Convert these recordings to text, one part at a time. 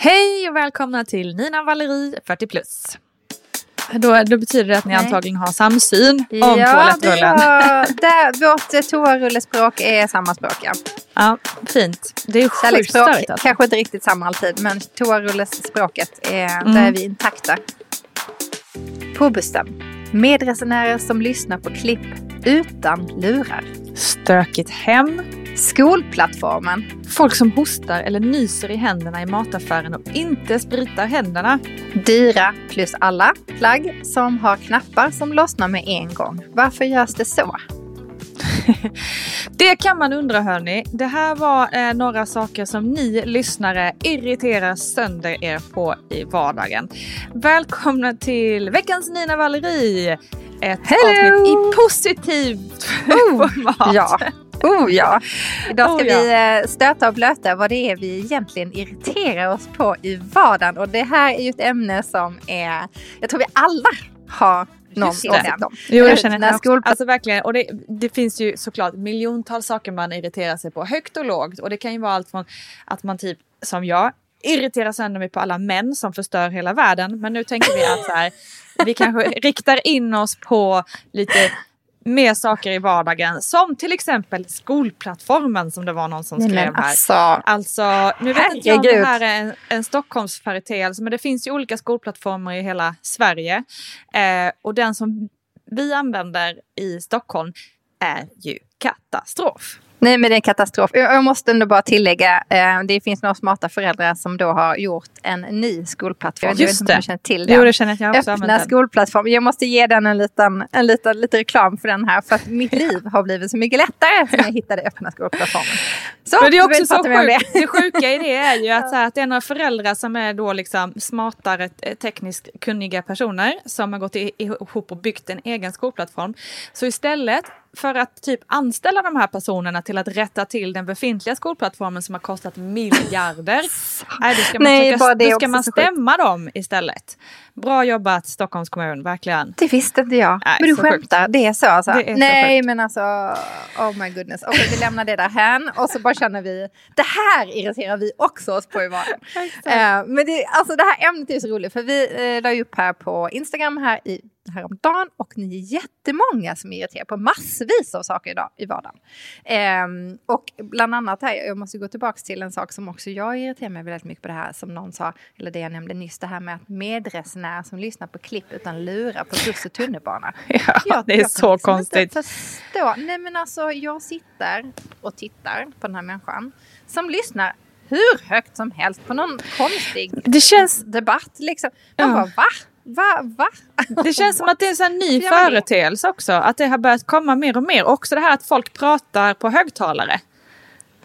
Hej och välkomna till Nina Valerie 40 plus. Då, då betyder det att ni Nej. antagligen har samsyn om Ja, toalettrullen. där, vårt eh, toarullespråk är samma språk. Ja. Ja, fint. Det är sjukt störigt alltså. kanske inte riktigt samma alltid, men toarullespråket, är, Mm. där är vi intakta. På bussen, medresenärer som lyssnar på klipp utan lurar. Stökigt hem. Skolplattformen, Folk som hostar eller nyser i händerna i mataffären och inte spritar händerna. dyra plus alla plagg som har knappar som lossnar med en gång. Varför görs det så? Det kan man undra hörni. Det här var eh, några saker som ni lyssnare irriterar sönder er på i vardagen. Välkomna till veckans Nina Valerie. Ett Hello! avsnitt i positivt format. Ja. Oh ja! Idag ska Oh, ja. vi eh, stöta och blöta vad det är vi egentligen irriterar oss på i vardagen. Och det här är ju ett ämne som är, jag tror vi alla har någon åsikt om. Jo, jag känner det. skol- Alltså verkligen. Och det, det finns ju såklart miljontals saker man irriterar sig på, högt och lågt. Och det kan ju vara allt från att man typ, som jag, irriterar sönder mig på alla män som förstör hela världen. Men nu tänker vi att så här, vi kanske riktar in oss på lite mer saker i vardagen. Som till exempel skolplattformen som det var någon som skrev här. alltså, Alltså, nu vet inte jag om det här är en, en Stockholmsföreteelse, men det finns ju olika skolplattformar i hela Sverige. Eh, och den som vi använder i Stockholm är ju katastrof. Nej men det är en katastrof. Jag jag måste ändå bara tillägga, eh, det finns några smarta föräldrar som då har gjort en ny skolplattform. Jag Just det. du känner till den. Jo, det känner jag jag också Öppna skolplattform. Jag måste ge den en liten, en liten lite reklam för den här. För att mitt liv har blivit så mycket lättare sen jag hittade öppna skolplattformen. Så, Men det är också så sjukt. det. Det sjuka i det är ju att, så här, att det är några föräldrar som är då liksom smartare, eh, tekniskt kunniga personer som har gått ihop och byggt en egen skolplattform. Så istället för att typ anställa de här personerna till att rätta till den befintliga skolplattformen som har kostat miljarder. nej, då ska man, Nej, är då ska man så stämma dem istället. Bra jobbat Stockholms kommun, verkligen. Det visste inte jag. Nej, men du så sjukt. skämtar, det är så alltså? Är så Nej sjukt. men alltså, oh my goodness. Okej vi lämnar det där hän och så bara känner vi, det här irriterar vi också oss på i vardagen. Eh, men det, alltså det här ämnet är så roligt för vi eh, la upp här på Instagram här i häromdagen och ni är jättemånga som är irriterade på massvis av saker idag i vardagen. Ehm, och bland annat här, jag måste gå tillbaka till en sak som också jag irriterar mig väldigt mycket på det här som någon sa, eller det jag nämnde nyss, det här med att medresenärer som lyssnar på klipp utan lurar på buss och tunnelbana. Ja, Jag- det är jag så liksom konstigt. Förstå. Nej men alltså jag sitter och tittar på den här människan som lyssnar hur högt som helst på någon konstig Det känns, debatt liksom. Man Ja. bara va? Va? Va? Det känns som att det är en sån ny företeelse också. Att det har börjat komma mer och mer. Också det här att folk pratar på högtalare.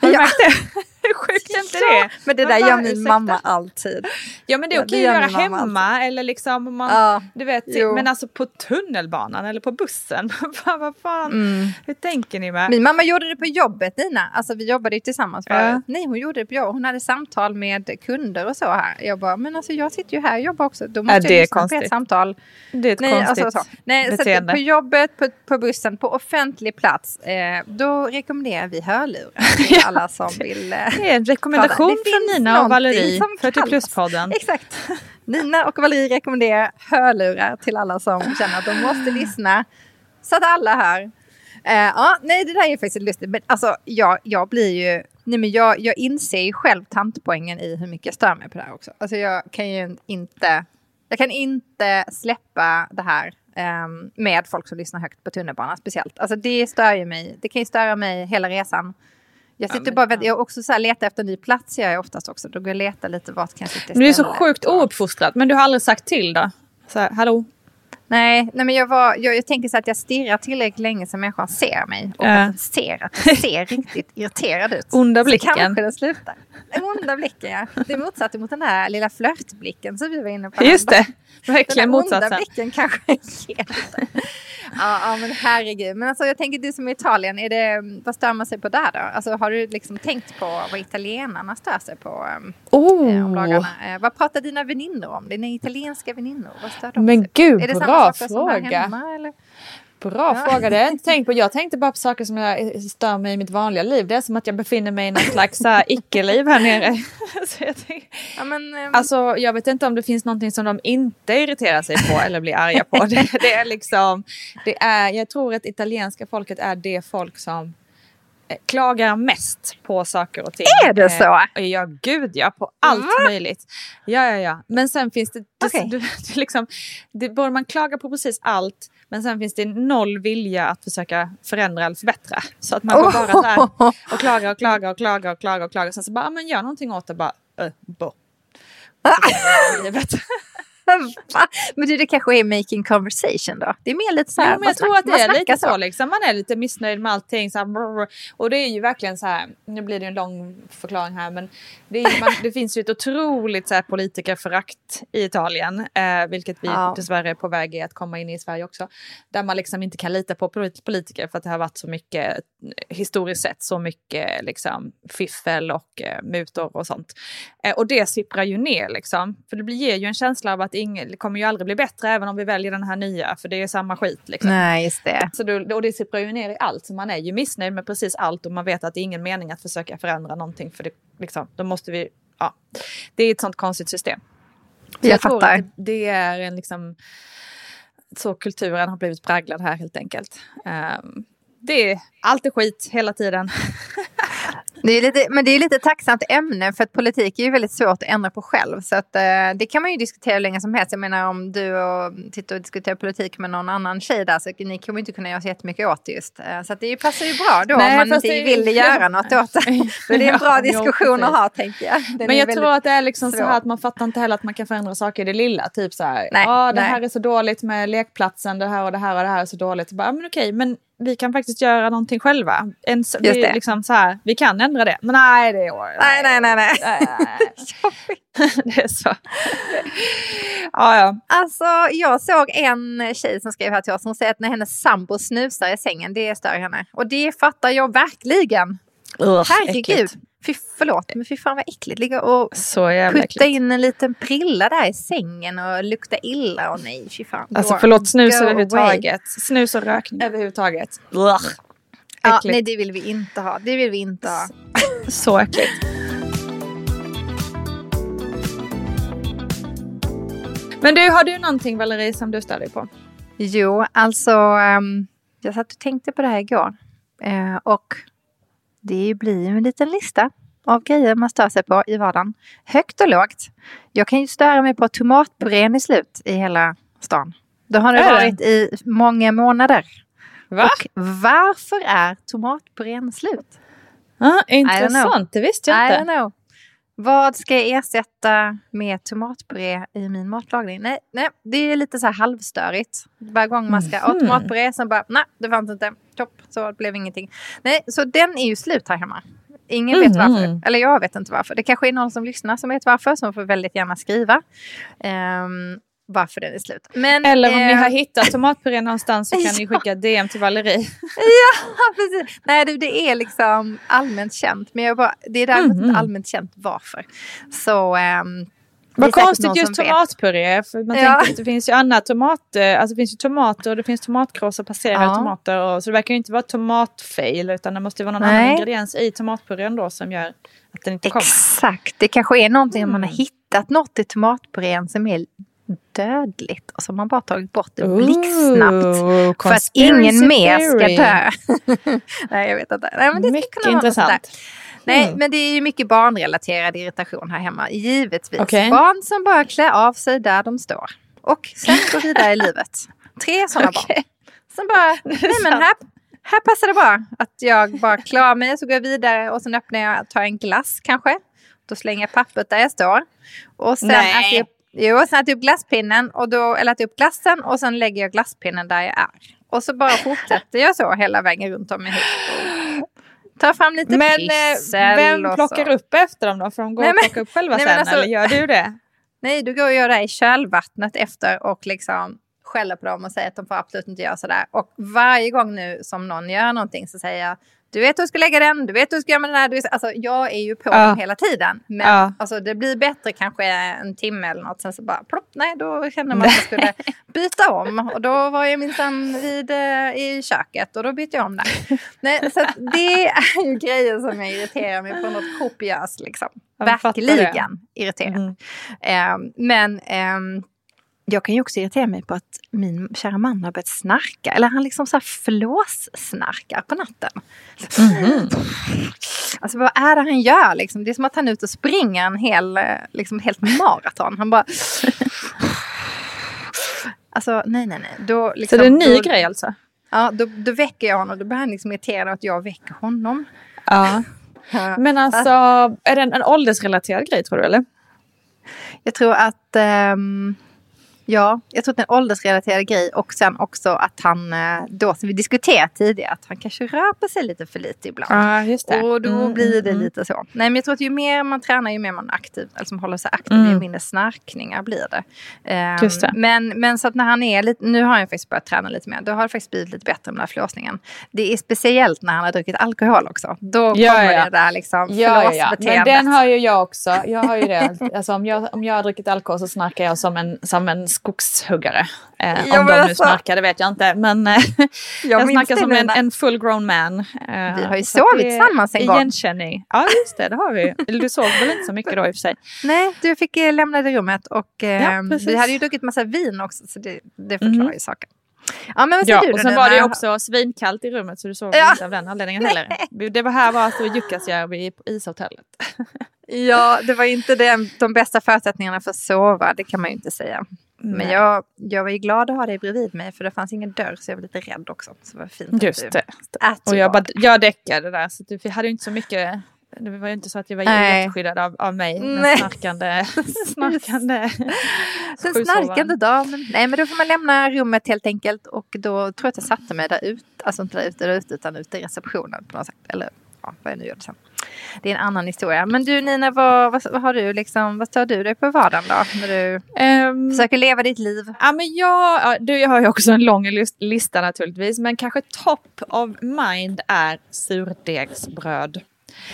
Har du Ja. märkt det? Hur sjukt är inte det? men det där bara, gör min ursäkta? mamma alltid. Ja men det är Ja, okej att gör göra hemma eller liksom om man, Ja, du vet, jo. men alltså på tunnelbanan eller på bussen. Vad fan, Mm. hur tänker ni med? Min mamma gjorde det på jobbet Nina. Alltså vi jobbade ju tillsammans förut. Ja. Nej hon gjorde det på jobbet. Hon hade samtal med kunder och så här. Jag bara, men alltså jag sitter ju här och jobbar också. Då måste jag lyssna på konstigt. ett samtal. det är ett Nej, konstigt alltså, så. Nej, så beteende. på jobbet, på, på bussen, på offentlig plats. Eh, då rekommenderar vi hörlurar till alla som vill. Det är en rekommendation Det från Nina och Valerie, som 40 kallas- plus-podden. Exakt. Nina och Valerie rekommenderar hörlurar till alla som känner att de måste lyssna. Så att alla hör. Eh, ja, nej, det där är faktiskt lustigt. Men alltså, jag, jag blir ju... Nej, men jag, jag inser ju själv tantpoängen i hur mycket jag stör mig på det här också. Alltså, jag kan ju inte... Jag kan inte släppa det här ehm, med folk som lyssnar högt på tunnelbanan speciellt. Alltså det stör ju mig. Det kan ju störa mig hela resan. Jag sitter bara väntar. Jag också så här, letar efter en ny plats jag oftast också. Då går jag och letar lite vart kan jag sitta det är så sjukt ouppfostrat. Men du har aldrig sagt till då? Så här, hallå? Nej, nej men jag, var, jag, jag tänker så att jag stirrar tillräckligt länge så människan ser mig. Och Ja. att den ser att jag ser riktigt irriterad ut. Onda Så blicken. kanske det slutar. Den onda blicken ja. Det är motsatsen mot den där lilla flörtblicken som vi var inne på. Just det, Den verkligen där onda motsatsen. blicken kanske. Ja, ja, men herregud. Men alltså jag tänker du som är i Italien, är det, vad stör man sig på där då? Alltså har du liksom tänkt på vad italienarna stör sig på um, eh, om Oh. Eh, vad pratar dina väninnor om? Dina italienska väninnor? Vad stör de Men sig på? gud, Är det samma bra saker som här fråga. hemma eller? Bra Ja. fråga, det har jag inte tänkt på. Jag tänkte bara på saker som jag stör mig i mitt vanliga liv. Det är som att jag befinner mig i något slags så här icke-liv här nere. Så jag, tänker, Ja, men, ehm, alltså, jag vet inte om det finns någonting som de inte irriterar sig på eller blir arga på. Det, det är liksom, det är, jag tror att italienska folket är det folk som eh, klagar mest på saker och ting. Är det så? Eh, Ja, gud ja, på allt möjligt. Ja, ja, ja. Men sen finns det, det, Okej. det, liksom, det, både man klagar på precis allt, men sen finns det noll vilja att försöka förändra eller förbättra. Så att man går bara så här och klagar och klagar och klagar och klagar och klagar. Sen så bara, "Ja, men gör någonting åt det bara. Uh, bo. Men du, det kanske är making conversation då? Det är mer lite så här, Jo, men jag tror att det är lite så. Liksom. Man är lite missnöjd med allting. Så här, och det är ju verkligen så här. Nu blir det en lång förklaring här. Men det, ju- man, det finns ju ett otroligt så här, politikerförakt i Italien. Eh, vilket vi Ja. dessvärre är på väg i att komma in i Sverige också. Där man liksom inte kan lita på polit- politiker. För att det har varit så mycket, historiskt sett, så mycket liksom, fiffel och eh, mutor och sånt. Eh, och det sipprar ju ner liksom. För det ger ju en känsla av att ingen, det kommer ju aldrig bli bättre även om vi väljer den här nya. För det är samma skit liksom. Nej, just det. Så då, och det sipprar ju ner i allt. Så man är ju missnöjd med precis allt och man vet att det är ingen mening att försöka förändra någonting. För det, liksom, då måste vi, ja. Det är ett sånt konstigt system. Så Jag tror fattar. att det, är en liksom, så kulturen har blivit präglad här helt enkelt. Ehm, det är allt är skit hela tiden. Det är lite, men det är lite tacksamt ämne för att politik är ju väldigt svårt att ändra på själv. Så att, eh, det kan man ju diskutera hur länge som helst. Jag menar om du och sitter och diskuterar politik med någon annan tjej där så ni kommer inte kunna göra så jättemycket åt just. Eh, så att det passar ju bra då Nej, om man inte det- vill göra något åt det. För det är en bra diskussion ja, att ha tänker jag. Den Men jag tror att det är liksom så svår. här att man fattar inte heller att man kan förändra saker i det lilla. Typ så här, ja det nej. här är så dåligt med lekplatsen, det här och det här och det här är så dåligt. Bara, men okej, men vi kan faktiskt göra någonting själva. En, vi. Liksom så här, vi kan ändra det, men nej det är Nej, nej, nej, nej. nej, nej. det är så. ja, ja. Alltså, jag såg en tjej som skrev här till oss. Hon säger att när hennes sambo snusar i sängen, det stör henne. Och det fattar jag verkligen. Ugh, Herregud. äckligt. Fy, förlåt, men fy fan vad äckligt. Ligga och putta äckligt. in en liten prilla där i sängen och lukta illa. Och nej, fy fan. Alltså förlåt, snus go överhuvudtaget. Snus och rökning överhuvudtaget. Ugh. Ja, nej, det vill vi inte ha. Det vill vi inte ha. Så äckligt. Men du, har du någonting Valerie som du stör dig på? Jo, alltså ehm, jag satt och tänkte på det här igår. Eh, och det blir ju en liten lista av grejer man stör sig på i vardagen. Högt och lågt. Jag kan ju störa mig på tomatpurén är slut i hela stan. Då har det det? varit i många månader. Va? Och varför är tomatpurén slut? Ah, I intressant, det visste jag I don't inte. know. Vad ska jag ersätta med tomatpuré i min matlagning? Nej, nej, det är lite så här halvstörigt. Varje gång man ska, mm. tomatpuré, sen bara, nej, det fanns inte. Topp, så det blev ingenting. Nej, så den är ju slut här hemma. Ingen vet Mhm. varför. Eller jag vet inte varför. Det kanske är någon som lyssnar som vet varför, som får väldigt gärna skriva. ehm, varför den är slut. Men, Eller om ni eh, har hittat tomatpuré någonstans så kan ni skicka DM till Valerie. Ja, precis. Nej, det, det är liksom allmänt känt. Men jag bara, det är däremot Mhm. inte allmänt känt varför. Så... är Vad konstigt just som tomatpuré. För man Ja. tänker att det finns ju annat tomat, eh, alltså det finns ju tomater och det finns tomatkross och passerade Ja. tomater. Och, så det verkar ju inte vara tomatfail utan det måste vara någon Nej. annan ingrediens i tomatpurén då som gör att den inte kommer. Exakt. Det kanske är någonting man har Mm. hittat något i tomatpurén som är dödligt. Och har man bara tagit bort det blixtsnabbt. För att ingen mer ska dö. Nej, jag vet inte. Nej, men det Mycket intressant. Nej, Mm. men det är ju mycket barnrelaterad irritation här hemma. Givetvis. Okej. Barn som bara klär av sig där de står. Och sen går vidare i livet. Tre sådana barn. Okej. Som bara, nej men här, här passar det bra. Att jag bara klarar mig så går jag vidare och sen öppnar jag, tar en glass kanske. Då slänger jag pappret där jag står. Och sen, Nej. alltså, jag, Jo, sen äter jag upp glasspinnen, och då, eller äter upp glassen och sen lägger jag glasspinnen där jag är. Och så bara fortsätter jag så hela vägen runt om i huset. Tar fram lite Men eh, pyssel vem och plockar upp efter dem då? Får de gå Nej, och men- plocka upp själva nej, sen men alltså- eller gör du det? Nej, du går och gör det i kölvattnet efter och liksom skäller på dem och säger att de får absolut inte göra sådär. Och varje gång nu som någon gör någonting så säger jag du vet hur du ska lägga den, du vet hur du ska göra med den här. Du vet, alltså, jag är ju på Ja. dem hela tiden. Men Ja. alltså, det blir bättre kanske en timme eller något. Sen så bara plopp, nej då känner man att jag skulle byta om. Och då var jag minsann vid, eh, i köket och då bytte jag om där. Nej, så det är ju grejer som jag irriterar mig på något kopiöst. Liksom. Verkligen irriterad. Mm. Ehm, men ehm, jag kan ju också irritera mig på att min kära man har börjat snarka. Eller han liksom så här flåssnarkar på natten. Mhm. Alltså vad är det han gör liksom? Det är som att han är ute och springer en hel, eh, liksom, helt maraton. Han bara... Alltså nej, nej, nej. Då, Så liksom, det är en ny då, grej alltså? Ja, då, då väcker jag honom. Då blir han liksom irriterad att jag väcker honom. Ja. Men alltså, är det en, en åldersrelaterad grej tror du eller? Jag tror att... ehm, ja, jag tror att det är en åldersrelaterad grej och sen också att han, eh, då som vi diskuterat tidigare, att han kanske rör på sig lite för lite ibland. Ja, just Och då Mm, blir det mm, mm. lite så. Nej men jag tror att ju mer man tränar ju mer man aktiv, eller som håller sig aktiv, Mm. ju mindre snarkningar blir det. Ehm, Just det. Men, men så att när han är lite, nu har han faktiskt börjat träna lite mer, då har det faktiskt blivit lite bättre med den här flåsningen. Det är speciellt när han har druckit alkohol också. Då Ja, kommer ja. det där liksom Ja, ja, ja. Men den har ju jag också. Jag har ju det. Alltså, om, jag, om jag har druckit alkohol så snarkar jag som en, som en skogshuggare. Eh, om de nu alltså- snarkar det vet jag inte. Men eh, jag, snackar det som en, en full grown man. Eh, Vi har ju sovit tillsammans en gång. Igenkänning. Ja just det, det har vi. Du sov väl inte så mycket då i och för sig. Nej, du fick eh, lämna det rummet och eh, Ja, precis. vi hade ju druckit massa vin också så det, det förklarar Mhm. ju saken. Ja, men vad säger Ja, och sen nu var det ju också svinkallt i rummet så du sov Ja. inte av den anledningen heller. Det var här var alltså Jukkasjärvi på ishotellet. Ja, det var inte den, de bästa förutsättningarna för att sova, det kan man ju inte säga. Men Nej. jag, jag var ju glad att ha dig bredvid mig för det fanns ingen dörr så jag var lite rädd också. Så det var fint att Just du det. Att Och du jag, bara, jag däckade där så att vi hade ju inte så mycket det var ju inte så att jag var jätteskyddad av, av mig. Den snarkande, snarkande Den snarkande damen. Nej men då får man lämna rummet helt enkelt och då tror jag att jag satte mig där ute. Alltså inte där ute, där ute utan ute i receptionen på något sätt. Eller ja, vad jag nu gör det sen. Det är en annan historia. Men du Nina, vad, vad, vad har du liksom, vad stör du dig på vardagen då? När du Ehm, försöker leva ditt liv? Ja, men jag, ja, du, jag har ju också en lång lis- lista naturligtvis, men kanske top of mind är surdegsbröd.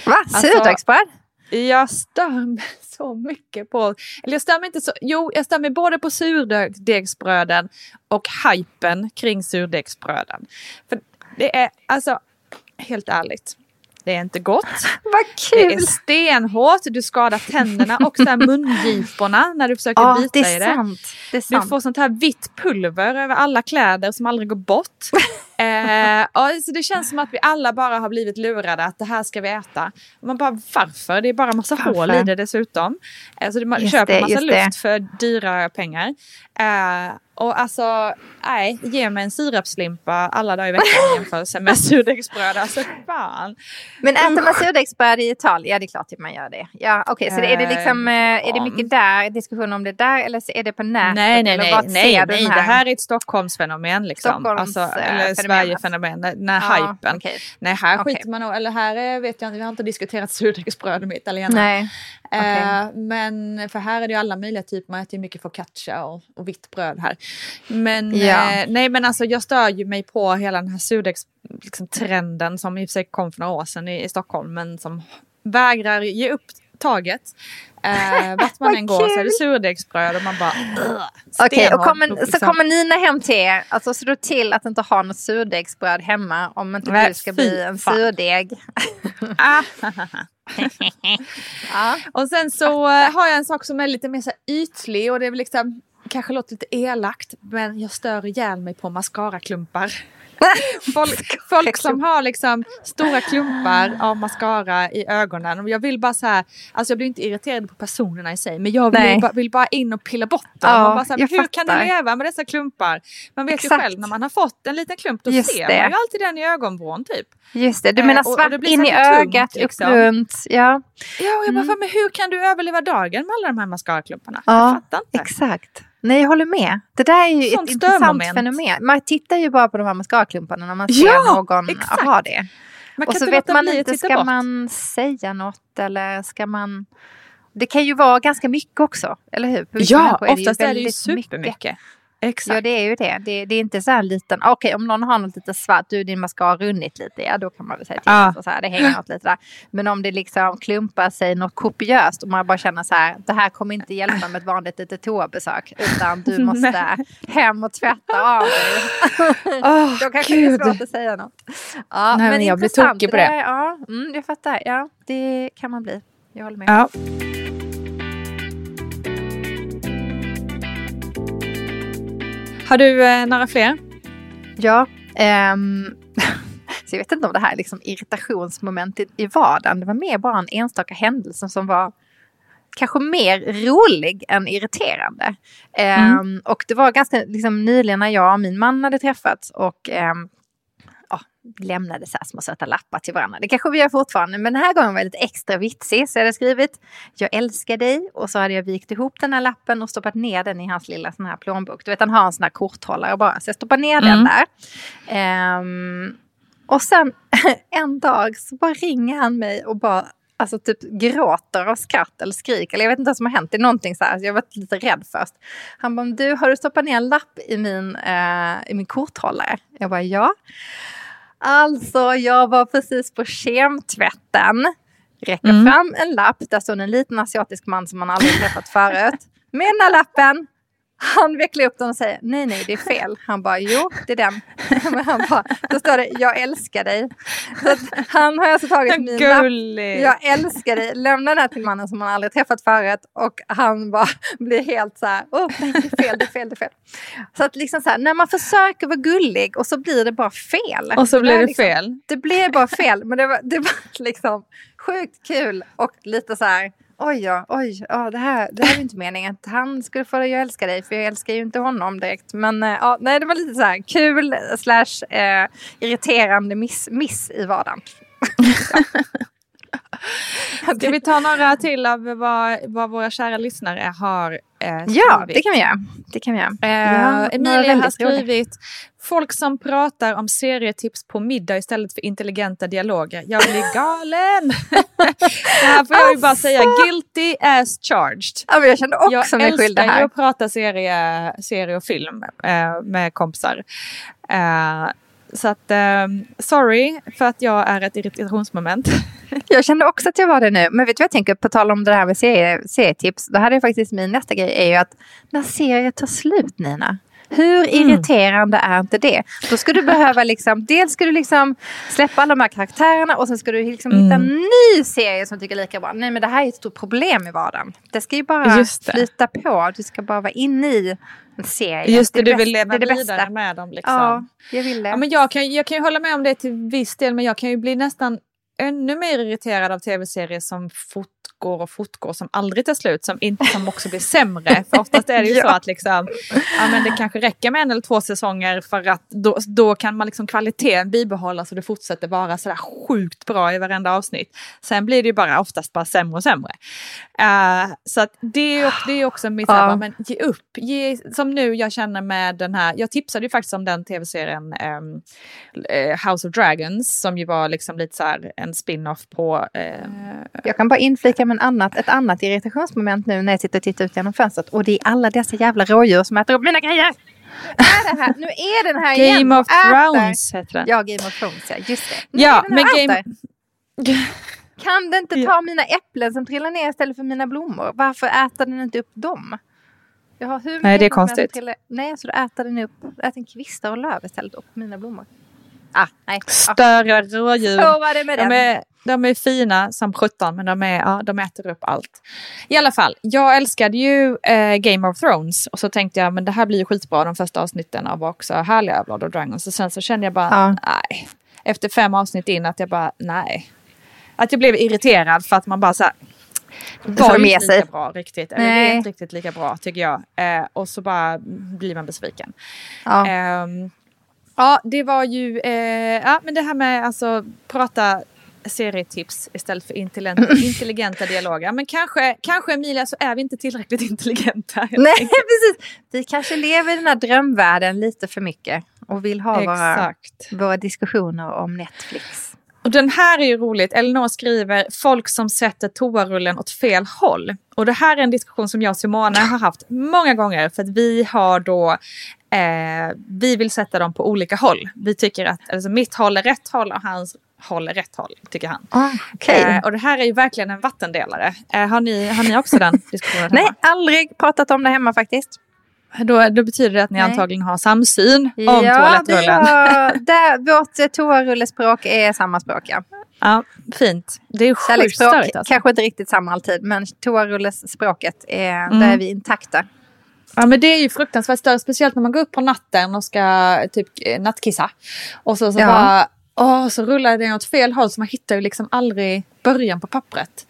Va? Alltså- Surdegsbröd? Jag stör mig så mycket på, eller jag stör mig inte så, jo jag stör mig både på surdegsbröden och hypen kring surdegsbröden. För det är, alltså, helt ärligt, det är inte gott. Vad Det är kul! stenhårt, du skadar tänderna och så här mungiporna när du försöker Ja, bita det i det. sant. Det är Du sant. får sånt här vitt pulver över alla kläder som aldrig går bort. eh, och så det känns som att vi alla bara har blivit lurade att det här ska vi äta. Man bara varför? Det är bara massa Varför? hål i det dessutom. Eh, så man Just köper det, massa just det. luft för dyra pengar. Eh, och alltså, nej, ge mig en sirapslimpa alla dagar i veckan i jämförelse med surdegsbröd. Alltså fan. Men äter man surdegsbröd i Italien? Ja, det är klart att man gör det. Ja, okej, så det, är det liksom, eh, är det mycket där, diskussion om det där, eller så är det på nätet? Nej, nej, nej, nej, nej. det här är ett Stockholmsfenomen liksom. Stockholms, alltså, eh, eller. Sverigefenomen, den här Ja, hypen. okej. Nej, här Okej. skiter man nog, eller här är, vet jag inte, vi har inte diskuterat surdegsbröd med italienare. Nej, Eh, men för här är det ju alla möjliga typer, man äter ju mycket focaccia och, och vitt bröd här. Men Ja. eh, nej men alltså jag stör ju mig på hela den här surdegs-trenden liksom, som i och för sig kom för några år sedan i, i Stockholm men som vägrar ge upp taget. Eh, vart man än går så är det surdegsbröd och man bara "Ugh, Okej, och stenhårt, kommer, så liksom. kommer Nina hem till er, alltså se då till att inte ha något surdegsbröd hemma om inte Nej, du ska bli en fan. surdeg. Ah. Och sen så har jag en sak som är lite mer så ytlig och det är väl liksom kanske låter lite elakt men jag stör ihjäl mig på mascaraklumpar. folk, folk som har liksom stora klumpar av mascara i ögonen. Och jag vill bara så här, alltså jag blir inte irriterad på personerna i sig, men jag vill, bara, vill bara in och pilla bort dem. Ja, och bara så här, hur kan du leva med dessa klumpar? Man vet Exakt. ju själv när man har fått en liten klump, då Just ser det. man ju alltid den i ögonvrån typ. Just det, du Eh, menar och- och svart det blir in i säkert tungt, ögat, liksom. runt. Ja, Ja, och jag bara, Mm. men hur kan du överleva dagen med alla de här mascaraklumparna? Ja, jag fattar inte. exakt. Nej, jag håller med. Det där är ju Sånt ett intressant fenomen. Man tittar ju bara på de här mascaraklumparna när man ser Ja, någon ha det. Man Och så inte vet man inte, ska bort. man säga något eller ska man... Det kan ju vara ganska mycket också, eller hur? Ja, oftast är det ju väldigt supermycket. Exakt. Ja, det är ju det. Det, det är inte så här en liten... Okej, om någon har något lite svart, du din mascara har runnit lite, ja då kan man väl säga till. Alltså, så här, det hänger något lite där. Men om det liksom klumpar sig något kopiöst och man bara känner så här, det här kommer inte hjälpa med ett vanligt litet toabesök, utan du måste hem och tvätta av dig. Åh, Då kanske det är Gud. svårt att säga något. Ja, Nej, men jag blir tokig på där- det. Ja, mm, jag fattar. Ja, det kan man bli. Jag håller med. Ja. Har du eh, några fler? Ja, ehm, så jag vet inte om det här är liksom irritationsmoment i, vardagen. Det var mer bara en enstaka händelse som var kanske mer rolig än irriterande. Ehm, Och det var ganska liksom, nyligen när jag och min man hade träffats och ehm, lämnade så här små söta lappar till varandra. Det kanske vi gör fortfarande, men den här gången var jag lite extra vitsig. Så jag hade skrivit jag älskar dig och så hade jag vikt ihop den här lappen och stoppat ner den i hans lilla sån här plånbok. Du vet han har en sån här korthållare bara, så jag stoppar ner den Mm. där. Ehm, och sen en dag så bara ringer han mig och bara Alltså typ gråter av skratt eller skrik. Eller jag vet inte vad som har hänt. Det är någonting så här. Jag var lite rädd först. Han bara, du har du stoppat ner en lapp i min, eh, i min korthållare? Jag bara, ja. Alltså, jag var precis på kemtvätten. Räcker Mm. fram en lapp. Där står en liten asiatisk man som man aldrig träffat förut. Med den lappen. Han vecklar upp den och säger nej, nej, det är fel. Han bara jo, det är den. Men han bara, då står det jag älskar dig. Han har alltså tagit min lapp Gullig. jag älskar dig. Lämna den här till mannen som man aldrig träffat förut. Och han bara blir helt så här. Åh, nej, det är fel, det är fel, det är fel. Så att liksom så här, när man försöker vara gullig och så blir det bara fel. Och så blir är det liksom, fel. Det blir bara fel. Men det var, det var liksom sjukt kul och lite så här. Oj, ja, oj, ja, det, här, det här var inte meningen att han skulle få jag älskar dig, för jag älskar ju inte honom direkt. Men eh, ja, nej, det var lite så här kul slash eh, irriterande miss, miss i vardagen. Ska vi ta några till av vad, vad våra kära lyssnare har eh, Ja, det kan vi göra. Det kan vi göra. Eh, Ja, Emilia har skrivit Folk som pratar om serietips på middag istället för intelligenta dialoger. Jag blir galen! det här får jag ju bara Alltså! säga. Guilty as charged. Ja, jag kände också mig jag skyldig älskar ju här. att prata serie, serie och film eh, med kompisar. Eh, så att, eh, sorry för att jag är ett irritationsmoment. Jag kände också att jag var det nu. Men vet du vad jag tänker? På tal om det här med serietips. Då hade jag faktiskt min nästa grej är ju att när serier tar slut Nina. Hur Mm. irriterande är inte det? Då ska du behöva liksom, dels ska du liksom släppa alla de här karaktärerna och sen ska du liksom hitta Mm. en ny serie som tycker lika bra. Nej men det här är ett stort problem i vardagen. Det ska ju bara det. flyta på. Du ska bara vara inne i en serie. Just det, är du vill leva det det vidare bästa. med dem. Liksom. Ja, jag vill det. Ja, men jag, kan, jag kan ju hålla med om det till viss del, men jag kan ju bli nästan ännu mer irriterad av tv-serier som fortgår och fortgår, som aldrig tar slut, som, inte, som också blir sämre. För oftast är det ju så Ja. att liksom, ja, men det kanske räcker med en eller två säsonger för att då, då kan man liksom kvaliteten bibehållas och det fortsätter vara sådär sjukt bra i varenda avsnitt. Sen blir det ju bara oftast bara sämre och sämre. Eh, så att det är det är också mitt, Ja. men ge upp. Ge, som nu jag känner med den här, jag tipsade ju faktiskt om den tv-serien eh, House of Dragons som ju var liksom lite så en spin-off på... Eh, Jag kan bara inflika med en annat, ett annat irritationsmoment nu när jag sitter och tittar ut genom fönstret. Och det är alla dessa jävla rådjur som äter upp mina grejer. Är det här? Nu är den här igen Game och of. Thrones heter den. Ja, Game of Thrones, ja. Just det. Nu Ja, men Game... Kan den inte ta Ja. mina äpplen som trillar ner istället för mina blommor? Varför äter den inte upp dem? Jag har hur Nej, det är konstigt. trillar- Nej, så då äter den upp, äter en kvistar och löv istället upp mina blommor. Ah, nej. Ah. Störa rådjur. Så var det med De den. är, De är fina som 17 men de, är, ja, de äter upp allt. I alla fall, jag älskade ju eh, Game of Thrones och så tänkte jag men det här blir ju skitbra de första avsnitten av också härliga Blood of Dragons. Och sen så kände jag bara Ja. nej. Efter fem avsnitt in att jag bara nej. Att jag blev irriterad för att man bara så här. Det var inte sig. lika bra riktigt. Eller det Nej. är inte riktigt lika bra tycker jag. Eh, och så bara blir man besviken. Ja. Ehm, ja, det var ju... Eh, ja, men det här med alltså prata serietips istället för intelligenta, intelligenta dialoger. Men kanske, kanske Emilia så är vi inte tillräckligt intelligenta. Nej, enkelt. precis. Vi kanske lever i den här drömvärlden lite för mycket och vill ha våra, våra diskussioner om Netflix. Och den här är ju roligt. Elinor skriver folk som sätter toarullen åt fel håll. Och det här är en diskussion som jag och Simone har haft många gånger. För att vi har då, eh, vi vill sätta dem på olika håll. Vi tycker att alltså, mitt håll är rätt håll och hans håll är rätt håll, tycker han. Ah, Okej. Eh, och det här är ju verkligen en vattendelare. Eh, har, ni, har ni också den diskussionen Nej, hemma? aldrig pratat om det hemma faktiskt. Då, då betyder det att ni Nej. antagligen har samsyn om ja, det toalettrullen. har, där, vårt eh, toarullespråk är samma språk. Ja. Ja, fint. Det är sjukt störigt alltså. kanske inte riktigt samma alltid, men toarullesspråket, är, Mm. där är vi intakta. Ja men det är ju fruktansvärt störigt, speciellt när man går upp på natten och ska typ eh, nattkissa. Och så, så Ja. bara, åh, så rullar det åt fel håll så man hittar ju liksom aldrig början på pappret.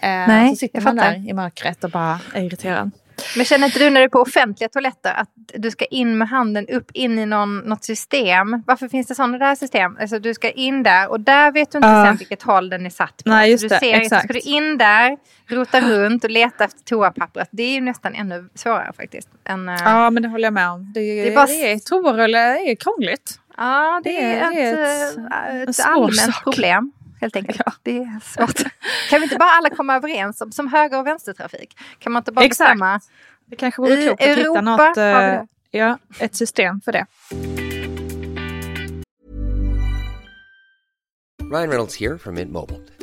Eh, Nej, så sitter man där i mörkret och bara är irriterad. Men känner inte du när du är på offentliga toaletter att du ska in med handen upp in i någon, något system? Varför finns det sådana där system? Alltså du ska in där och där vet du inte Ja. sen vilket håll den är satt på. Nej, just så du det, ser, exakt. Ska du in där, rota runt och leta efter toapappret. Det är ju nästan ännu svårare faktiskt. Än, ja. Ja men det håller jag med om. Det, Det det är bara- toarulle är krångligt. Ja, det, det är det är ett, ett- ett, en svår allmänt sak. problem. Helt enkelt. Ja. Det är svårt. kan vi inte bara alla komma överens om, som höger och vänstertrafik? Kan man inte bara Exakt. bestämma? Det kanske vore I klokt att hitta Europa något, har vi eh, ja, ett system för det. Ryan Reynolds here from Mint Mobile.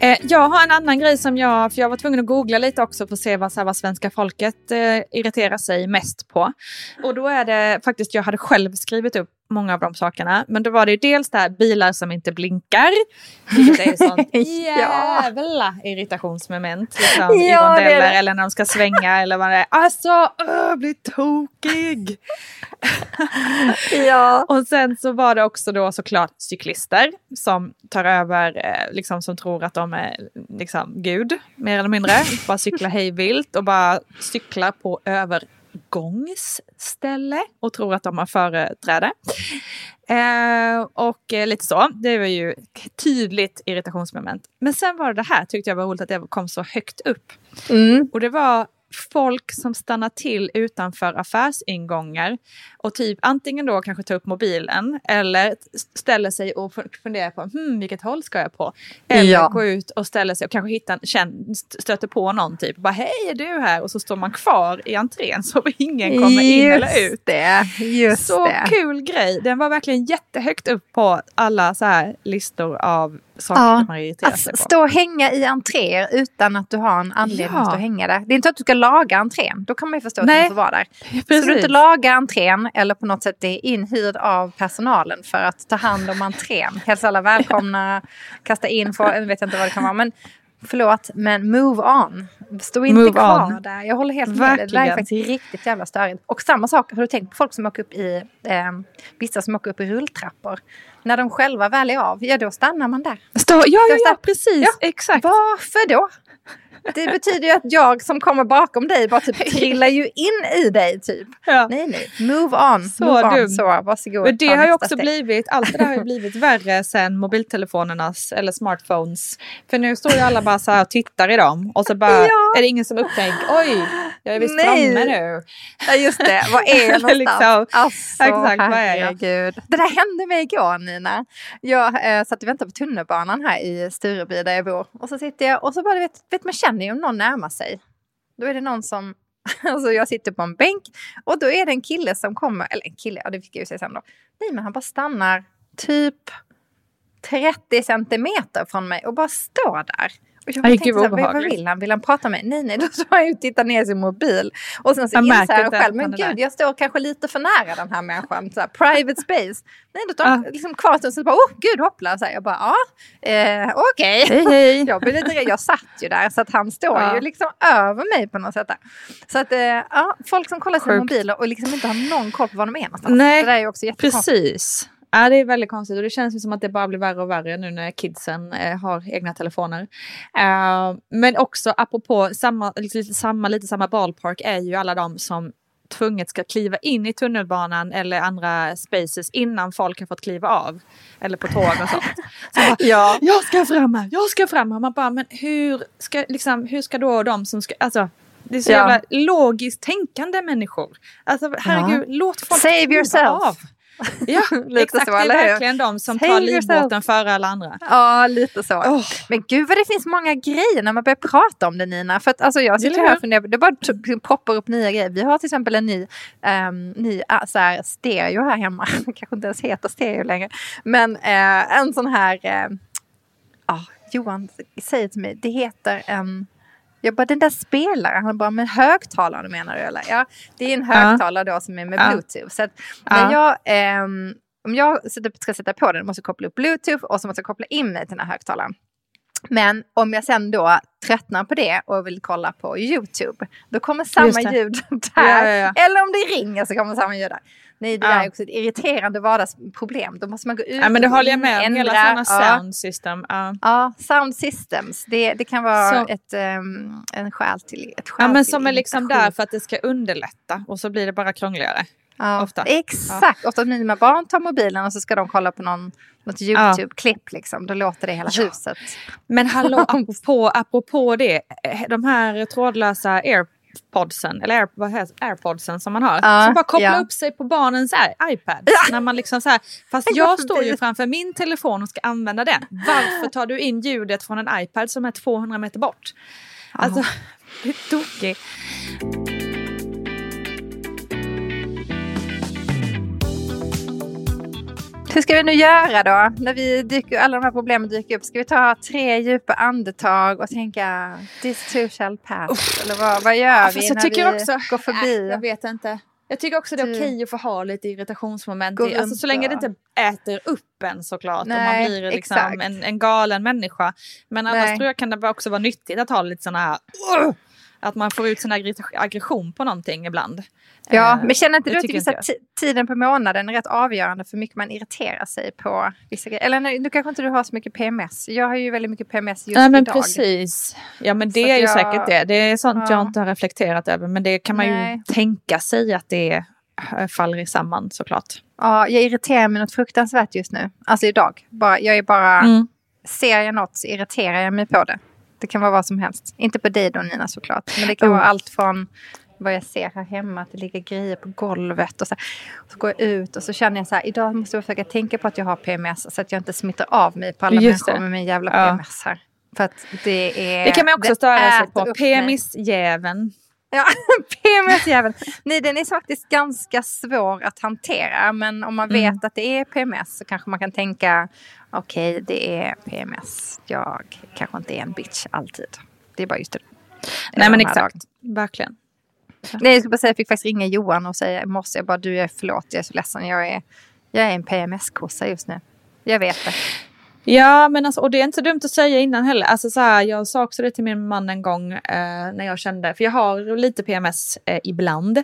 Eh, jag har en annan grej som jag, för jag var tvungen att googla lite också för att se vad, så här, vad svenska folket eh, irriterar sig mest på. Och då är det faktiskt, jag hade själv skrivit upp många av de sakerna. Men då var det ju dels det här bilar som inte blinkar. Vilket är sånt Ja. jävla irritationsmoment. Liksom, I Ja, det är rondeller det. eller när de ska svänga eller vad det är. Alltså, öh, jag blir tokig! Ja. Och sen så var det också då såklart cyklister som tar över, eh, liksom som tror att de är liksom Gud, mer eller mindre. Bara cyklar hej vilt och bara cyklar på övergångsställe och tror att de har företräde. Eh, och eh, lite så, det var ju tydligt irritationsmoment. Men sen var det det här, tyckte jag var roligt att det kom så högt upp. Mm. Och det var folk som stannar till utanför affärsingångar och typ antingen då kanske tar upp mobilen eller ställer sig och funderar på hmm, vilket håll ska jag på? Eller Ja. går ut och ställer sig och kanske hittar, stöter på någon typ. Bara hej är du här? Och så står man kvar i entrén så ingen kommer in eller ut. det, just Så det. kul grej! Den var verkligen jättehögt upp på alla så här listor av saker Ja, man irriterar Att på. stå och hänga i entréer utan att du har en anledning Ja. att stå och hänga där. Det är inte att du ska laga entrén. Då kan man ju förstå att Nej, du måste vara där. Så Precis. du inte lagar entrén eller på något sätt är inhyrd av personalen för att ta hand om entrén. Hälsa alla välkomna, kasta in, få, jag vet inte vad det kan vara. Men Förlåt, men move on. Stå inte Move kvar on. där. Jag håller helt med. dig. Det där är Verkligen. faktiskt riktigt jävla störigt. Och samma sak, har du tänkt på folk som åker upp i, eh, vissa som åker upp i rulltrappor. När de själva väl är av, ja då stannar man där. Stå, ja, ja, ja, precis. Ja, Exakt. Varför då? Det betyder ju att jag som kommer bakom dig bara typ trillar ju in i dig typ. Ja. Nej, nej. Move on. Så move on. Så, varsågod. Men det har ju också steg. blivit, allt det där har ju blivit värre sen mobiltelefonernas eller smartphones. För nu står ju alla bara så här och tittar i dem och så bara Ja. är det ingen som upptänker oj, jag är visst Nej. framme nu. Ja just det, var är jag någonstans? Liksom. Alltså, Exakt, var är jag? Det där hände mig igår Nina. Jag eh, satt och väntade på tunnelbanan här i Stureby där jag bor. Och så sitter jag och så bara, vet, vet man känner ju om någon närmar sig. Då är det någon som, alltså jag sitter på en bänk och då är det en kille som kommer, eller en kille, ja det fick jag ju säga sen då. Nej men han bara stannar typ 30 centimeter från mig och bara står där. Och jag tänkte gud, vad, vad vill han? Vill han prata med mig? Nej, nej, då står han ju och tittar ner i sin mobil. Och sen så inser han själv, men gud, där. jag står kanske lite för nära den här människan. Så här, private space. Nej, då tar han Ja. liksom kvar stund, så bara, oh gud, hoppla. Så här, jag bara, ja, eh, okej. Hej hej. Jag, blev lite, jag satt ju där så att han står Ja. ju liksom över mig på något sätt. Där. Så att eh, ja, folk som kollar sina mobiler och liksom inte har någon koll på var de är någonstans. Nej, det där är ju också jättekonstigt. Precis. Ja, det är väldigt konstigt och det känns ju som att det bara blir värre och värre nu när kidsen eh, har egna telefoner. Eh, men också apropå samma, lite, samma, lite samma ballpark är ju alla de som tvunget ska kliva in i tunnelbanan eller andra spaces innan folk har fått kliva av. Eller på tåg och sånt. Så bara, Ja. Jag ska fram här, jag ska fram här. Man bara, men hur ska, liksom, hur ska då de som ska, alltså det är så Ja. jävla logiskt tänkande människor. Alltså herregud, låt folk Save kliva yourself. av. Ja, exakt. så, det är verkligen de som tar livbåten före alla andra. Ja, lite så. Åh. Men gud vad det finns många grejer när man börjar prata om det Nina. För att alltså, jag sitter här och funderar, det bara t- poppar upp nya grejer. Vi har till exempel en ny, um, ny uh, så här, stereo här hemma. Det kanske inte ens heter stereo längre. Men eh, en sån här, ah, Johan säger till mig, det heter en jag bara, den där spelaren, han bara, men högtalare menar du eller? Ja, det är en högtalare då som är med bluetooth. Så att när Ja. jag, ehm, om jag ska sätta på den, måste jag koppla upp bluetooth och så måste jag koppla in mig till den här högtalaren. Men om jag sen då tröttnar på det och vill kolla på YouTube, då kommer samma ljud där. Ja, ja, ja. Eller om det ringer så kommer samma ljud där. Nej, det Ja. där är också ett irriterande vardagsproblem. Då måste man gå ut Ja, men det håller jag med om. Hela ändra. sådana Ja. sound system. Ja. Ja, sound systems. Det, det kan vara Så- ett, um, en skäl till ett skäl ja, men som är liksom där för att det ska underlätta och så blir det bara krångligare. Ja, ofta. Exakt. Ofta när mina barn tar mobilen och så ska de kolla på någon, något YouTube-klipp. Liksom. Då låter det hela Ja. huset. Men hallå, apropå, apropå det, eh, de här trådlösa airpodsen, eller air, vad heter, airpodsen som man har, Ja, som bara kopplar ja. upp sig på barnens i- iPads. När man liksom så här, fast Jag står ju framför min telefon och ska använda den. Varför tar du in ljudet från en iPad som är 200 meter bort? Alltså, det är Hur ska vi nu göra då? När vi dyker, alla de här problemen dyker upp. Ska vi ta tre djupa andetag och tänka this too shall pass? Eller vad, vad gör Ja, vi fast jag när tycker vi också, går förbi? Nej, jag vet inte. Jag tycker också det är okej att få ha lite irritationsmoment. I, alltså, så länge det inte äter upp en såklart. och man Nej, blir liksom en, en galen människa. Men annars Nej. tror jag kan det också vara nyttigt att ha lite sådana här... "Ugh!" Att man får ut sin aggre- aggression på någonting ibland. Ja, Eh, men känner inte du att ti- tiden på månaden är rätt avgörande för hur mycket man irriterar sig på vissa grejer? Eller nu, kanske inte du har så mycket PMS. Jag har ju väldigt mycket PMS just Nej men idag. precis. Ja men det Så är ju jag- säkert det. Det är sånt Ja. jag inte har reflekterat över. Men det kan man Nej. ju tänka sig att det eh, faller samman såklart. Ja, jag irriterar mig något fruktansvärt just nu. Alltså idag. Bara, jag är bara... Mm. Ser jag något så irriterar jag mig på det. Det kan vara vad som helst. Inte på dig då Nina såklart. Men det kan Oh. vara allt från vad jag ser här hemma. Att det ligger grejer på golvet. Och så, så går jag ut och så känner jag så här. Idag måste jag försöka tänka på att jag har PMS. Så att jag inte smittar av mig på alla Just människor med min jävla Ja. PMS här. För att det är... Det kan man också störa sig på. PMS-jäveln. Ja, PMS-jäveln. Nej, den är faktiskt ganska svår att hantera. Men om man Mm. vet att det är PMS så kanske man kan tänka okej, det är PMS. Jag kanske inte är en bitch alltid. Det är bara just det. Nej men exakt. dagarna. Verkligen. Nej, jag skulle bara säga, jag fick faktiskt ringa Johan och säga i morse, jag bara du jag är förlåt, jag är så ledsen. Jag är, jag är en PMS-kossa just nu. Jag vet det. Ja, men alltså, och det är inte så dumt att säga innan heller. Alltså, så här, jag sa också det till min man en gång eh, när jag kände, för jag har lite PMS eh, ibland.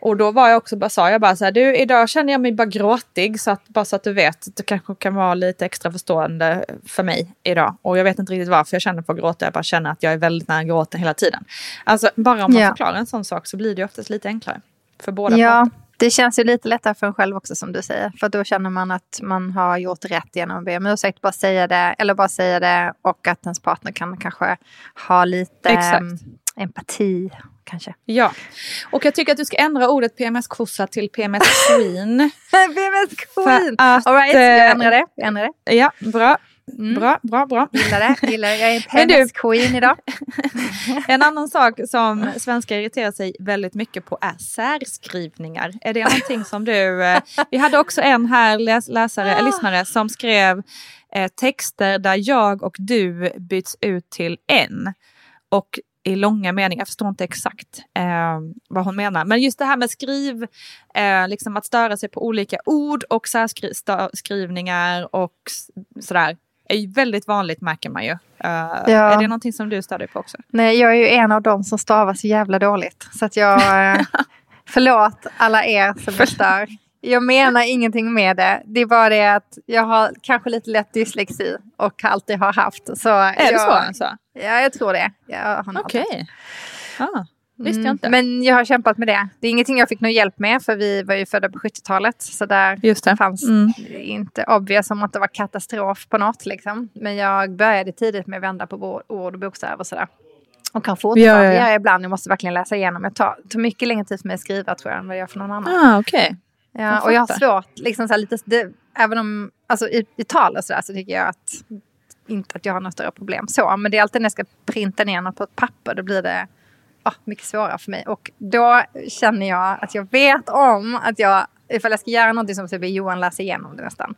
Och då var jag också bara, sa jag bara så här, du idag känner jag mig bara gråtig så att bara så att du vet, du kanske kan vara lite extra förstående för mig idag. Och jag vet inte riktigt varför jag känner för att gråta, jag bara känner att jag är väldigt nära gråten hela tiden. Alltså bara om man Ja. förklarar en sån sak så blir det oftast lite enklare. För båda Ja, parter. Det känns ju lite lättare för en själv också som du säger. För då känner man att man har gjort rätt genom att be om ursäkt, bara säga det, eller bara säga det och att ens partner kan kanske ha lite Exakt. em, empati kanske. Ja, och jag tycker att du ska ändra ordet PMS-kossa till PMS-queen. PMS queen! att, All right, jag eh, ändrar det. Jag ändrar det. ja, bra. Bra, bra, bra. Gillar det. Gillar det. Jag är en Men du- PMS queen idag. En annan sak som svenskar irriterar sig väldigt mycket på är särskrivningar. Är det någonting som du... Eh, vi hade också en här läs, läsare, lyssnare som skrev eh, texter där jag och du byts ut till en. Och i långa meningar, jag förstår inte exakt eh, vad hon menar. Men just det här med skriv, eh, liksom att störa sig på olika ord och särskrivningar och sådär. Är väldigt vanligt märker man ju. Eh, Är det någonting som du stör dig på också? Nej, jag är ju en av dem som stavar så jävla dåligt. Så att jag... eh, förlåt alla er som stör. Jag menar ingenting med det. Det är bara det att jag har kanske lite lätt dyslexi och alltid har haft. Så Är jag, det så alltså? Ja, jag tror det. Jag har alltid- Ah, visste jag Mm, inte. Men jag har kämpat med det. Det är ingenting jag fick någon hjälp med för vi var ju födda på 70-talet. Så där Just det. fanns Mm. inte obvious som att det var katastrof på något. Liksom. Men jag började tidigt med att vända på ord och bokstäver och sådär. Och kan fortfarande Ja, ja, ja. göra ibland. Jag måste verkligen läsa igenom. Jag tar, tar mycket längre tid för mig att skriva tror jag än vad jag gör för någon annan. Ah, okej. Ja, Jag och jag har svårt, liksom så här lite, det, även om, alltså i, i tal och sådär så tycker jag att inte att jag har några större problem så. Men det är alltid när jag ska printa ner något på ett papper, då blir det ja, mycket svårare för mig. Och då känner jag att jag vet om att jag, ifall jag ska göra någonting som så blir Johan läser igenom det nästan.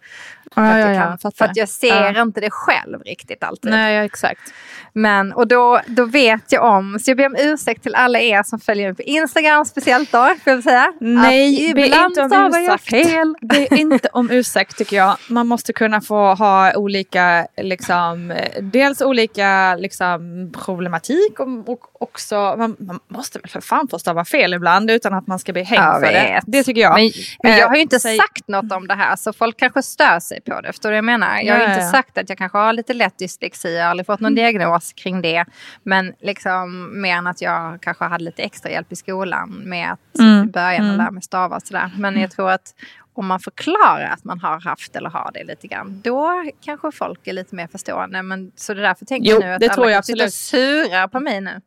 För, Ja, att, ja, jag ja, kan, fattar. för att jag ser Ja. inte det själv riktigt alltid. Nej, ja, exakt. Men, och då, då vet jag om, så jag ber om ursäkt till alla er som följer mig på Instagram speciellt då, får jag säga. Nej, att be inte om ursäkt. fel. Det är inte om ursäkt tycker jag. Man måste kunna få ha olika, liksom, eh, dels olika liksom, problematik och, och också, man, man måste väl för fan få stava fel ibland utan att man ska bli hängd för det. Det tycker jag. Men, men jag har ju inte Eh, säg- sagt något om det här så folk kanske stör sig på det. Förstår du vad jag menar? Jag har Ja, inte ja, sagt att jag kanske har lite lätt dyslexi. Jag har aldrig fått någon diagnos kring det. Men liksom mer än att jag kanske hade lite extra hjälp i skolan med att Mm, i början mm. lära mig stava och sådär. Men jag tror att om man förklarar att man har haft eller har det lite grann, då kanske folk är lite mer förstående. Men, så det är därför tänker Jo, jag nu att det alla tror jag kan sitta och absolut. sura på mig nu.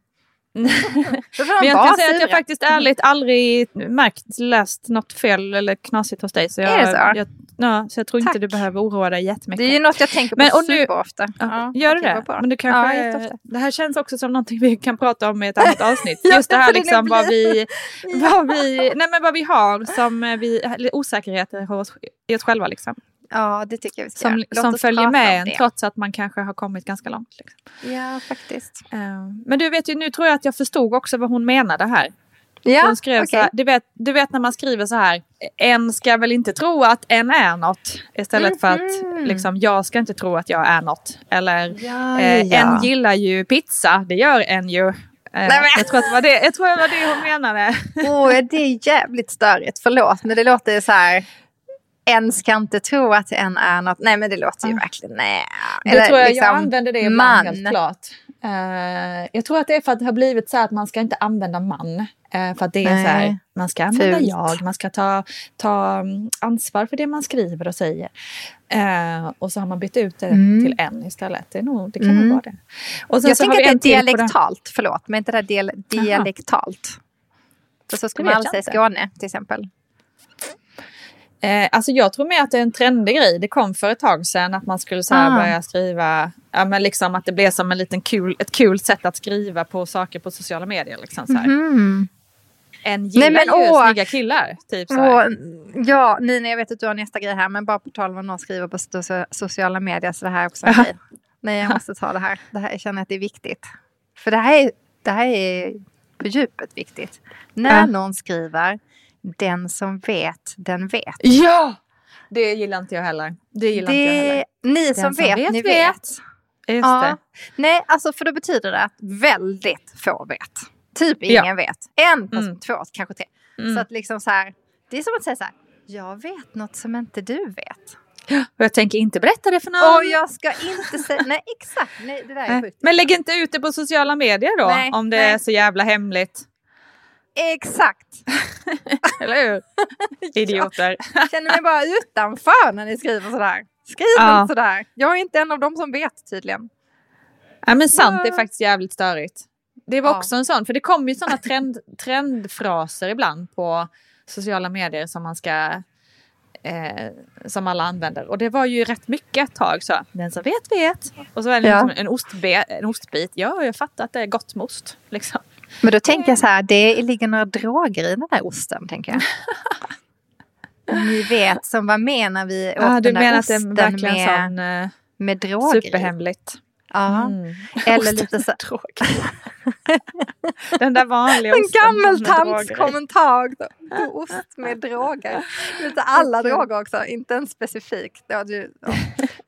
Men jag kan säga att jag faktiskt ärligt aldrig märkt, läst något fel eller knasigt hos dig. Så jag, Är det så? Jag, ja, så jag tror inte Tack. du behöver oroa dig jättemycket. Det är ju något jag tänker på Men, och nu- superofta. Ja, gör du det? Men du Ja, kanske, jätteofta. det här känns också som någonting vi kan prata om i ett annat avsnitt. Ja, Just det här liksom vad vi, vad vi, nej men vad vi har som vi, osäkerheter hos, i oss själva liksom. Ja, det tycker jag vi ska Som, göra. Som följer med en trots att man kanske har kommit ganska långt. Liksom. Ja, faktiskt. Eh, Men du vet ju, nu tror jag att jag förstod också vad hon menade här. Ja, Hon skrev så okej. här, du, vet, du vet när man skriver så här, en ska väl inte tro att en är något. Istället för att liksom, jag ska inte tro att jag är något. Eller Mhm. Ja, eh, ja, en gillar ju pizza, det gör en ju. Eh, men- jag, tror att det var det, jag tror det var det hon menade. Åh, det är jävligt störigt. Förlåt, men det låter så här... En ska inte tro att en är något. Nej, men det låter ju verkligen... Nej. Det tror jag, jag liksom, använder det ibland man. helt klart. Eh, jag tror att det är för att det har blivit så att man ska inte använda man. eh, för att det är Nej. så här, man ska använda Fult. jag, man ska ta, ta mm, ansvar för det man skriver och säger. Eh, och så har man bytt ut det till en istället. Det, är nog, det kan nog vara det. Och sen Mm. Jag så tänker att det är på den- dialektalt. Förlåt, men inte det där dial- dialektalt. För så ska Det man aldrig jag säga. Skåne till exempel. Eh, alltså jag tror mer att det är en trendig grej. Det kom för ett tag sedan att man skulle så Ah. börja skriva, ja men liksom att det blev som en liten kul, ett kul sätt att skriva på saker på sociala medier. Liksom så här. En gillar Nej, men ju åh. snygga killar. Typ så. Och, ja, Nina, jag vet att du har nästa grej här, men bara på tal om vad någon skriver på so- sociala medier, så det här är också en grej. Nej, jag måste ta det här. det här. Jag känner att det är viktigt. För det här är, det här är på djupet viktigt. När Ja. någon skriver, den som vet, den vet. Ja! Det gillar inte jag heller. Det gillar inte jag Det, heller. ni Den som vet, ni vet. Just det. Ja. Nej, alltså för då betyder det att väldigt få vet. Typ ingen Ja. vet. En person, Mm. två, kanske tre. Så att liksom så här, det är som att säga så här, jag vet något som inte du vet. Och jag tänker inte berätta det för någon. Och jag ska inte säga, nej exakt, nej det där är Nej. sjukt. Men lägg inte ut det på sociala medier då, Nej, om det nej. är så jävla hemligt. Exakt. Eller hur? Idioter. Känner mig bara utanför när ni skriver sådär. Skriv Ja. inte sådär. Jag är inte en av dem som vet tydligen. Ja, men sant, det är faktiskt jävligt störigt. Det var Ja. också en sån, för det kommer ju sådana trend, trendfraser ibland på sociala medier som man ska eh, som alla använder. Och det var ju rätt mycket ett tag så. Den som vet vet. Och så är det Ja. liksom en, ostbe, en ostbit. Ja, jag fattar att det är gott med ost. Liksom. Men då tänker jag så här, det ligger några droger i den där osten tänker jag. Ni vet, som vad menar vi åt du den där menar att det är osten med, sån eh, med droger superhemligt? Ja. Mm. Eller lite så, med. Den där vanliga en osten med gammeltants kommentar. Ost med droger. Lite alla droger också, inte en specifik. Ja, du, ja.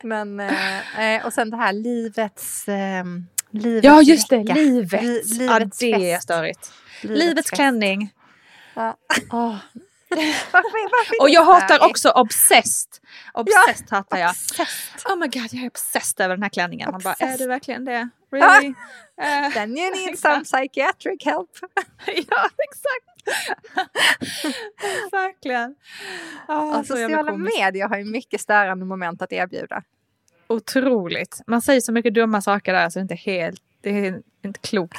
Men, eh, eh, och sen det här livets... Eh, livets Ja, just det. vecka. Livet. Li- ja, livets det är störigt. Livets Livets klänning. Ja. Åh. Varför, varför Och jag hatar störigt? också obsessed. Obsessed hatar jag. Obsessed. Oh my god, jag är obsessed över den här klänningen. Man bara, är du verkligen det? Really? Eh, Then you need some psychiatric help. ja, exakt. Verkligen. Oh, Och sociala medier har ju mycket störande moment att erbjuda. Otroligt. Man säger så mycket dumma saker där så det är inte helt, det är inte klokt.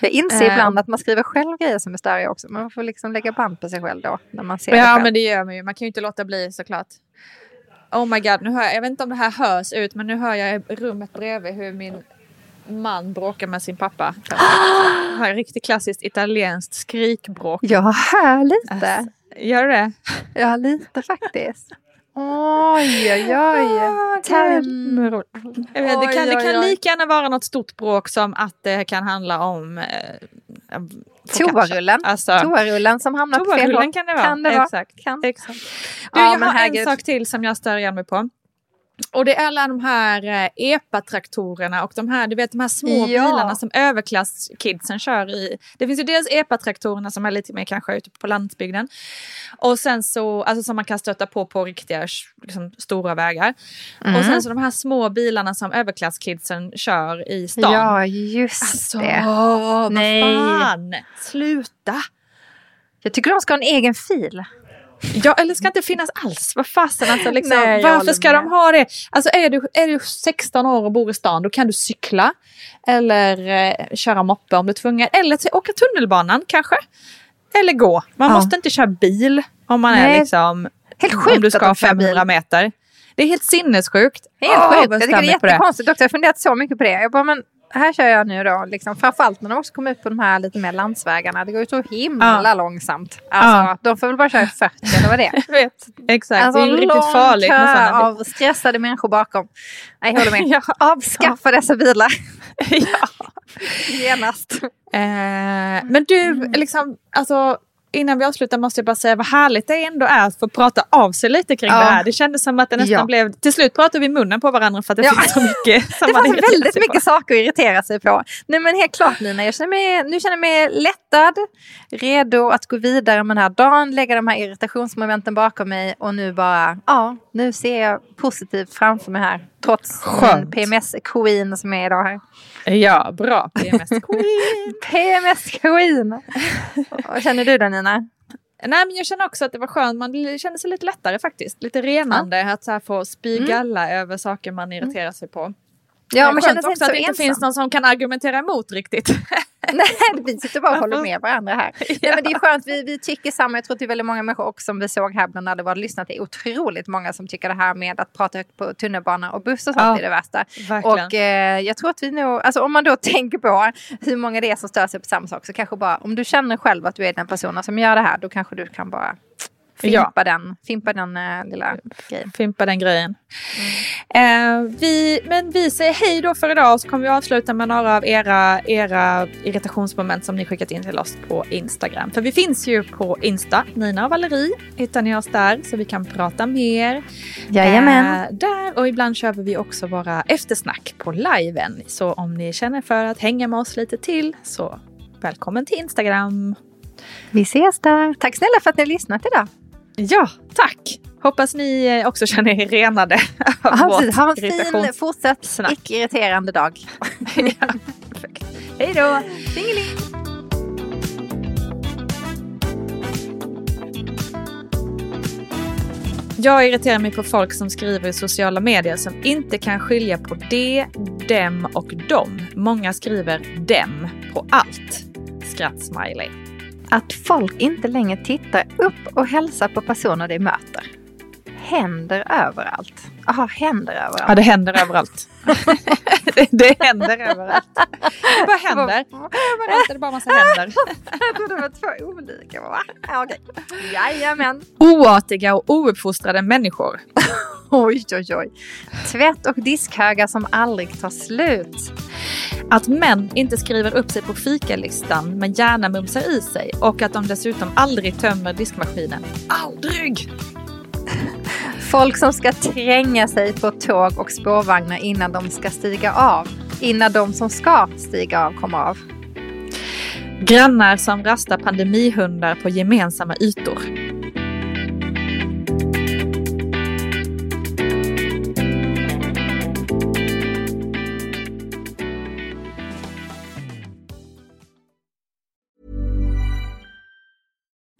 Jag inser Eh, ibland att man skriver själv grejer som är störiga också. Man får liksom lägga band på sig själv då. När man ser det Ja, själv. men det gör man ju. Man kan ju inte låta bli såklart. Oh my god, nu hör jag, jag vet inte om det här hörs ut, men nu hör jag i rummet bredvid hur min man bråkar med sin pappa. Det här är riktigt klassiskt italienskt skrikbråk. Jag hör lite. Alltså, Gör det? Ja, lite faktiskt. Oj, oj, oj. Term... Jag vet, det kan, det kan lika gärna vara något stort bråk som att det kan handla om eh. Toarullen. Alltså, Toarullen som hamnar på fel håll. kan det vara. Kan det vara. Exakt. Kan. Exakt. Du, Ja, jag har herregud. en sak till som jag stör igen mig på. Och det är alla de här eh, EPA-traktorerna och de här, du vet, de här små Ja. bilarna som överklasskidsen kör i. Det finns ju dels EPA-traktorerna som är lite mer kanske ute på landsbygden. Och sen så, alltså som man kan stöta på på riktiga liksom, stora vägar. Mm. Och sen så de här små bilarna som överklasskidsen kör i stan. Ja, just Alltså, det. vad Nej. fan! Sluta! Jag tycker de ska ha en egen fil. Ja, eller ska inte finnas alls. Vad fasen, alltså, liksom, Nej, varför ska med. de ha det? Alltså är du, är du 16 år och bor i stan, då kan du cykla. Eller eh, köra moppe om du är tvungen. Eller åka tunnelbanan kanske. Eller gå. Man Ja. måste inte köra bil om man är Nej. liksom... Helt om sjukt du att ska de kör 500 bil. meter. Det är helt sinnessjukt. Helt Åh, sjukt. Jag tycker det är jättekonstigt också. Jag har funderat så mycket på det. Jag bara, men här kör jag nu då. Liksom, framförallt när de också kommer ut på de här lite mer landsvägarna. Det går ju så himla Ja. långsamt. Alltså, De får väl bara köra i 40 eller vad det är. Jag vet. Exakt, Alltså det är ju en riktigt lång farligt med kö sådana av stressade människor bakom. Nej, jag håller med. Ja. Avskaffa dessa bilar ja. genast. Eh, men du, Mm. liksom, alltså, innan vi avslutar måste jag bara säga vad härligt det ändå är att få prata av sig lite kring Ja. det här. Det kändes som att det nästan Ja. blev... Till slut pratade vi munnen på varandra för att det Ja. finns så mycket som Det fanns väldigt mycket på. saker att irritera sig på. Nej men helt klart Nina, jag känner mig, nu känner jag mig lättad, redo att gå vidare med den här dagen, lägga de här irritationsmomenten bakom mig och nu bara, ja, nu ser jag positivt framför mig här. Trots Skönt. PMS-queen som är idag här. Ja, bra. PMS Queen. PMS-queen! Vad känner du då Nina? Nej, men jag känner också att det var skönt. Man känner sig lite lättare faktiskt. Lite renande att så här få spy galla över saker man irriterar sig på. Ja, men sig också inte att det inte ensam. finns någon som kan argumentera emot riktigt. Nej, vi sitter bara och håller med varandra här. Nej, men det är skönt, vi, vi tycker samma. Jag tror att det är väldigt många människor också som vi såg här bland annat var lyssnat. Det är otroligt många som tycker det här med att prata högt på tunnelbana och buss och sånt Ja, är det värsta. verkligen. Och eh, jag tror att vi nog, alltså om man då tänker på hur många det är som stör sig på samma sak så kanske bara om du känner själv att du är den personen som gör det här då kanske du kan bara Fimpa Ja. den, fimpa den eh, lilla grejen. Fimpa den grejen. Eh, vi, men vi säger hej då för idag så kommer vi avsluta med några av era, era irritationsmoment som ni skickat in till oss på Instagram. För vi finns ju på Insta, Nina och Valerie hittar ni oss där så vi kan prata mer. Jajamän. Eh, där och ibland kör vi också våra eftersnack på liven. Så om ni känner för att hänga med oss lite till så välkommen till Instagram. Vi ses där. Tack snälla för att ni har lyssnat idag. Ja, tack! Hoppas ni eh, också känner er renade av Ja, vårt. Ha en fin fortsatt icke-irriterande dag. ja. Hej då! Jag irriterar mig på folk som skriver i sociala medier som inte kan skilja på det, dem och dem. Många skriver dem på allt. Skrattsmiley. Att folk inte längre tittar upp och hälsar på personer de möter. Händer överallt. Jaha, händer överallt. Ja, det händer överallt. det, det händer överallt. Det bara händer. Överallt är det bara massa händer. Jag trodde det var två olika. Va? Ja, okej. Jajamän. Oartiga och ouppfostrade människor. Oj, oj, oj. Tvätt och diskhögar som aldrig tar slut. Att män inte skriver upp sig på fikalistan men gärna mumsar i sig och att de dessutom aldrig tömmer diskmaskinen. Aldrig! Folk som ska tränga sig på tåg och spårvagnar innan de ska stiga av. Innan de som ska stiga av kommer av. Grannar som rastar pandemihundar på gemensamma ytor.